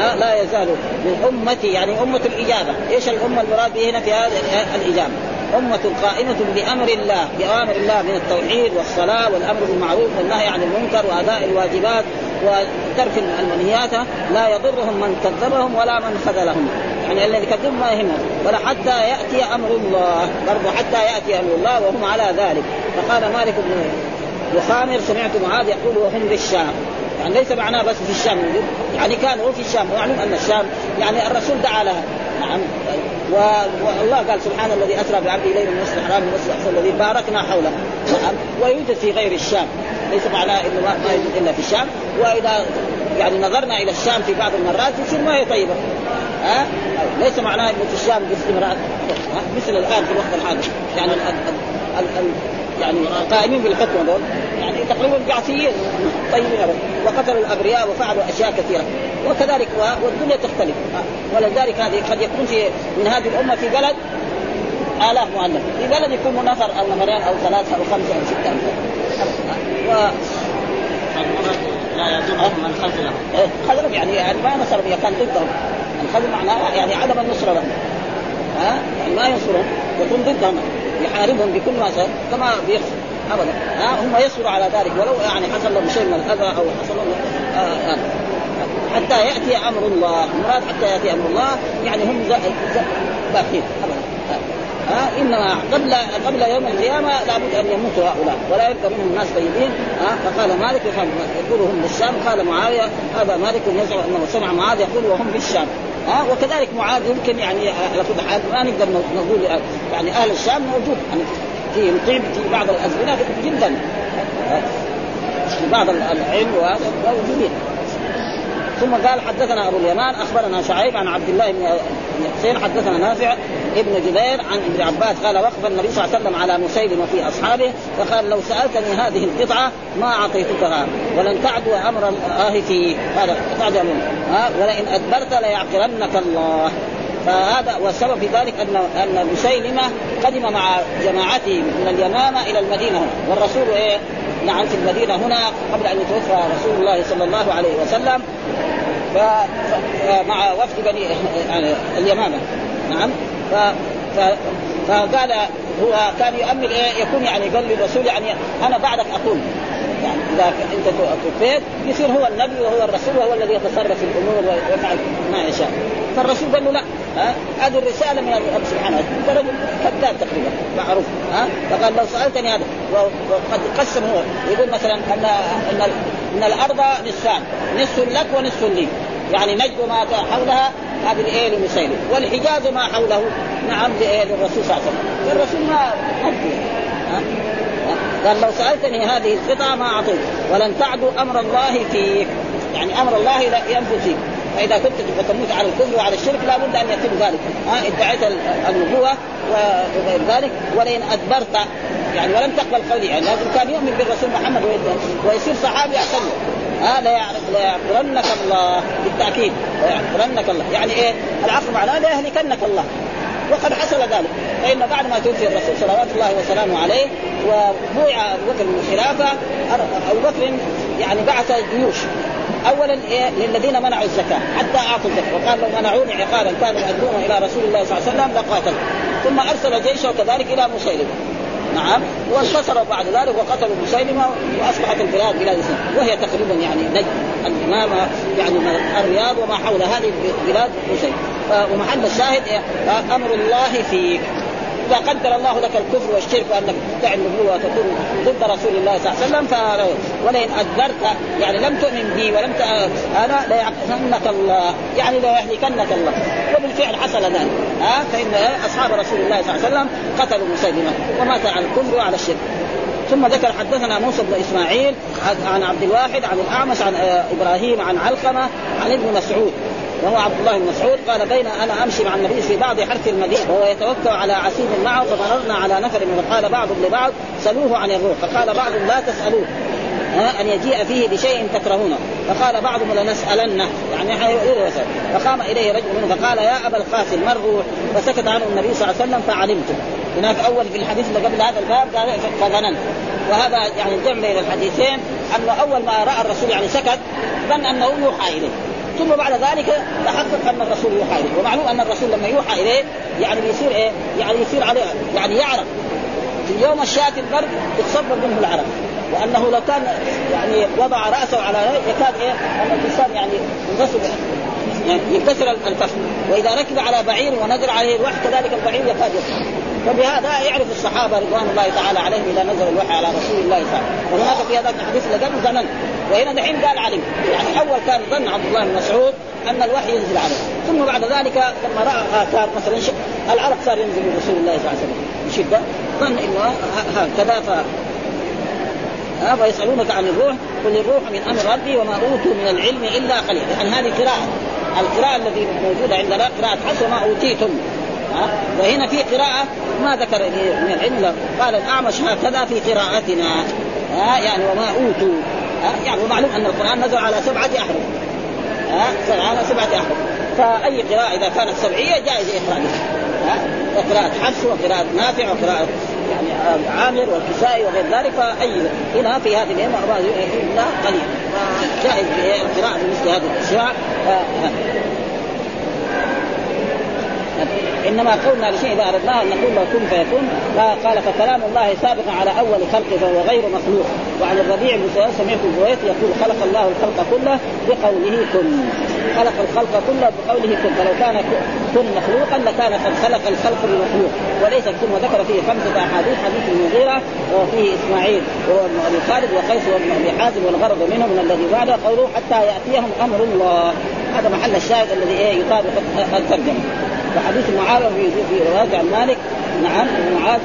Speaker 2: آه لا يزال من امتي يعني امه الاجابه، ايش الامه المراد به هنا في هذه الاجابه؟ أمة قائمة بأمر الله بأمر الله من التوحيد والصلاة والأمر بالمعروف والنهي عن المنكر وأداء الواجبات وترك المنهيات لا يضرهم من كذبهم ولا من خذلهم يعني الذي كذب ما يهمه ولا حتى يأتي أمر الله برضه حتى يأتي أمر الله وهم على ذلك فقال مالك بن وخامر سمعت معاذ يقول وهم بالشام يعني ليس معناه بس في الشام يعني كانوا في الشام ومعلوم ان الشام يعني الرسول دعا لها نعم والله قال سبحان الذي اسرى بعبده ليلا من المسجد الحرام من المسجد الذي باركنا حوله نعم. ويوجد في غير الشام ليس معناه انه ما يوجد الا في الشام واذا يعني نظرنا الى الشام في بعض المرات يصير ما هي طيبه ها أه؟ ليس معناه انه في الشام باستمرار أه؟ مثل الان في الوقت الحاضر يعني يعني قائمين بالحكم هذول يعني تقريبا بعثيين طيبين وقتلوا الابرياء وفعلوا اشياء كثيره وكذلك والدنيا تختلف ولذلك هذه قد يكون في من هذه الامه في بلد آلاف مؤلف في بلد يكون نفر أو نفرين أو ثلاثة أو خمسة أو ستة و... لا يضرهم من خذلهم إيه، خذلهم يعني يعني ما نصرهم اذا كان ضدهم الخذل معناه يعني عدم النصره لهم ها يعني ما ينصرهم يكون ضدهم يحاربهم بكل ما كما بيحصل ابدا ها هم يصبروا على ذلك ولو يعني حصل لهم شيء من الاذى او حصل لهم آه آه. حتى ياتي امر الله مراد حتى ياتي امر الله يعني هم باقين ابدا ها آه انما قبل قبل يوم القيامه لابد ان يموت هؤلاء ولا يبقى منهم الناس طيبين ها فقال مالك يقول هم بالشام قال معاويه هذا مالك يزعم انه سمع معاذ يقول وهم بالشام ها أه؟ وكذلك معاذ يمكن يعني آه، على كل حال ما نقدر نقول آه، يعني اهل الشام موجود يعني في طيب في بعض الازمنه جدا آه، في بعض العلم وهذا موجودين ثم قال حدثنا ابو اليمان اخبرنا شعيب عن عبد الله بن حسين حدثنا نافع ابن جبير عن ابن عباس قال وقف النبي صلى الله عليه وسلم على مسيب وفي اصحابه فقال لو سالتني هذه القطعه ما اعطيتكها ولن تعدو امر الله فيه هذا تعدو ها ولئن ادبرت ليعقلنك الله فهذا والسبب في ذلك ان ان مسيلمه قدم مع جماعته من اليمامه الى المدينه والرسول ايه نعم في المدينه هنا قبل ان يتوفى رسول الله صلى الله عليه وسلم آه، مع وفد بني يعني اليمامه نعم ف فقال هو كان يؤمل ايه يكون يعني قال للرسول يعني انا بعدك اقول يعني اذا انت توفيت يصير هو النبي وهو الرسول وهو الذي يتصرف في الامور ويفعل ما يشاء فالرسول قال له لا ها هذه الرساله من الرب سبحانه وتعالى رجل كذاب تقريبا معروف ها فقال لو سالتني هذا وقد قسم هو يقول مثلا ان ان, إن الارض نصفان نصف لك ونصف لي يعني نجد ما حولها هذه الايه لمسيلم والحجاز ما حوله نعم للرسول صلى الله عليه وسلم الرسول ما قال لو سالتني هذه القطعه ما اعطيك ولن تعدو امر الله فيك يعني امر الله لا ينفذ فيك فاذا كنت تموت على الكفر وعلى الشرك لابد ان يتم ذلك ها ادعيت النبوه وغير ذلك ولئن ادبرت يعني ولم تقبل قولي يعني لازم كان يؤمن بالرسول محمد ويصير صحابي احسن هذا لا ليعقرنك الله بالتاكيد ليعقرنك الله يعني ايه العقل معناه ليهلكنك الله وقد حصل ذلك فان بعد ما توفي الرسول صلوات الله وسلامه عليه وبويع ابو بكر الخلافه ابو بكر يعني بعث جيوش اولا إيه للذين منعوا الزكاه حتى اعطوا الزكاه وقال لو منعوني عقالا كانوا يؤدون الى رسول الله صلى الله عليه وسلم لقاتلوا ثم ارسل جيشه كذلك الى مسيلمه نعم وانتصر بعد ذلك وقتل مسيلمه واصبحت البلاد بلاد اسلام وهي تقريبا يعني نجد الامامه يعني الرياض وما حول هذه البلاد مسيلمه آه، ومحل الشاهد آه، امر الله فيك اذا قدر الله لك الكفر والشرك وانك تدعي النبوه وتكون ضد رسول الله صلى الله عليه وسلم ولئن اكبرت يعني لم تؤمن بي ولم ت... انا ليعقنك الله يعني ليهلكنك الله وبالفعل حصل ذلك ها فان اصحاب رسول الله صلى الله عليه وسلم قتلوا مسلمه ومات على الكفر وعلى الشرك ثم ذكر حدثنا موسى بن اسماعيل عن عبد الواحد عن الاعمش عن آه، ابراهيم عن علقمه عن ابن مسعود وهو عبد الله بن مسعود قال بين انا امشي مع النبي في بعض حرث المدينه وهو يتوكل على عسير معه فمررنا على نفر فقال بعض لبعض سلوه عن الروح فقال بعض لا تسالوه أن يجيء فيه بشيء تكرهونه فقال بعضهم لنسألنه يعني يسأل فقام إليه رجل منهم فقال يا أبا القاسم ما الروح فسكت عنه النبي صلى الله عليه وسلم فعلمته هناك أول في الحديث اللي قبل هذا الباب قال فظننت وهذا يعني الجمع بين الحديثين أنه أول ما رأى الرسول يعني سكت ظن أنه يوحى إليه ثم بعد ذلك تحقق ان الرسول يوحى اليه ومعلوم ان الرسول لما يوحى اليه يعني يصير ايه؟ يعني يصير عليه يعني يعرف في اليوم الشاتي البرد يتصبب منه العرق وانه لو كان يعني وضع راسه على يكاد ايه ان الانسان يعني إيه؟ يعني ينكسر الفخذ واذا ركب على بعير ونزل عليه الوحي كذلك البعير يكاد يسقط فبهذا يعرف الصحابه رضوان الله تعالى عليهم اذا نزل الوحي على رسول الله صلى الله عليه وسلم وهناك في هذاك الحديث لقد ظنن وهنا دحين قال علم يعني اول كان ظن عبد الله بن مسعود ان الوحي ينزل عليه ثم بعد ذلك لما راى اثار مثلا العرق صار ينزل من رسول الله صلى الله عليه وسلم بشده ظن انه هكذا ف فيسالونك عن الروح قل الروح من امر ربي وما اوتوا من العلم الا قليلا يعني هذه قراءه القراءة التي موجودة عندنا قراءة حسن ما أوتيتم وهنا في قراءة ما ذكر إيه من العلم قال الأعمش هكذا في قراءتنا ها يعني وما أوتوا يعني ومعلوم أن القرآن نزل على سبعة أحرف ها على سبعة أحرف فأي قراءة إذا كانت سبعية جائزة إخراجها ها وقراءة حفص وقراءة نافع وقراءة يعني عامر والكسائي وغير ذلك فأي هنا في هذه الأئمة قليل جائز القراءة بمثل هذه الأشياء انما قولنا لشيء اذا اردناه ان نقول له كن فيكون قال فكلام الله سابق على اول خلق فهو غير مخلوق وعن الربيع بن سعيد سمعت الزويت يقول خلق الله الخلق كله بقوله كن خلق الخلق كله بقوله كن فلو كان كن مخلوقا لكان قد خلق الخلق بمخلوق وليس كن وذكر فيه خمسه احاديث حديث المغيره وفيه اسماعيل وهو ابن ابي خالد وقيس وابن ابي حازم والغرض منهم من الذي بعده قوله حتى ياتيهم امر الله هذا محل الشاهد الذي ايه يطابق الترجمه وحديث معاويه في في رواية عن مالك نعم معاذ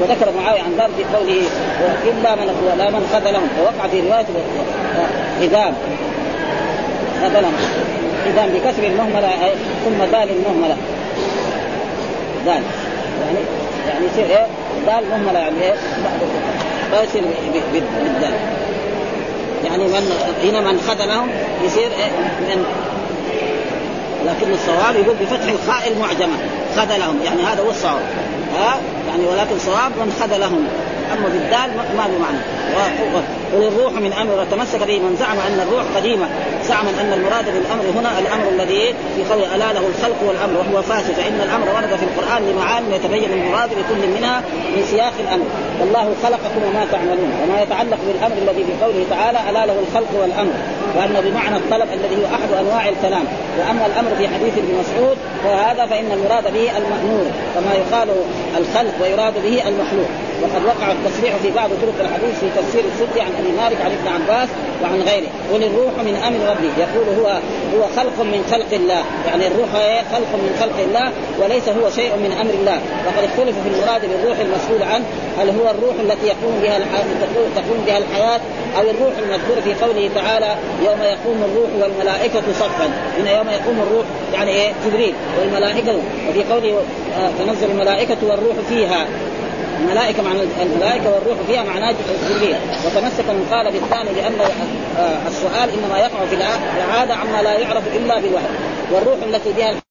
Speaker 2: وذكر معاوية عن ذلك في قوله إلا من لا من قتلهم ووقع في رواية حزام قتلهم حزام بكسر المهملة ثم دال المهملة دال يعني يعني يصير ايه دال مهملة يعني ايه ما يصير بالدال يعني من هنا من خذلهم يصير إيه من لكن الصواب يقول بفتح الخاء المعجمه خذلهم يعني هذا هو الصواب ها يعني ولكن صواب من خذلهم اما بالدال ما له معنى قل الروح من امر وتمسك به من زعم ان الروح قديمه زعما ان المراد بالامر هنا الامر الذي في قول الا له الخلق والامر وهو فاسد فان الامر ورد في القران لمعان يتبين المراد لكل منها من سياق الامر والله خلقكم وما تعملون وما يتعلق بالامر الذي في قوله تعالى الا له الخلق والامر وأن بمعنى الطلب الذي هو أحد أنواع الكلام وأما الأمر في حديث ابن مسعود فهذا فإن المراد به المأمور كما يقال الخلق ويراد به المخلوق وقد وقع التصريح في بعض طرق الحديث في تفسير السدي عن ابي مالك عن ابن عباس وعن غيره قل الروح من امر ربي يقول هو هو خلق من خلق الله يعني الروح خلق من خلق الله وليس هو شيء من امر الله وقد اختلف في المراد بالروح المسؤول عنه هل هو الروح التي يقوم بها تقوم بها الحياه او الروح المذكور في قوله تعالى يوم يقوم الروح والملائكه صفا من يوم يقوم الروح يعني ايه جبريل والملائكه وفي قوله آه، تنزل الملائكه والروح فيها الملائكه معنى الملائكه والروح فيها معناه جبريل وتمسك من قال بالثاني لان آه، السؤال انما يقع في العاده عما لا يعرف الا بالوحي والروح التي بها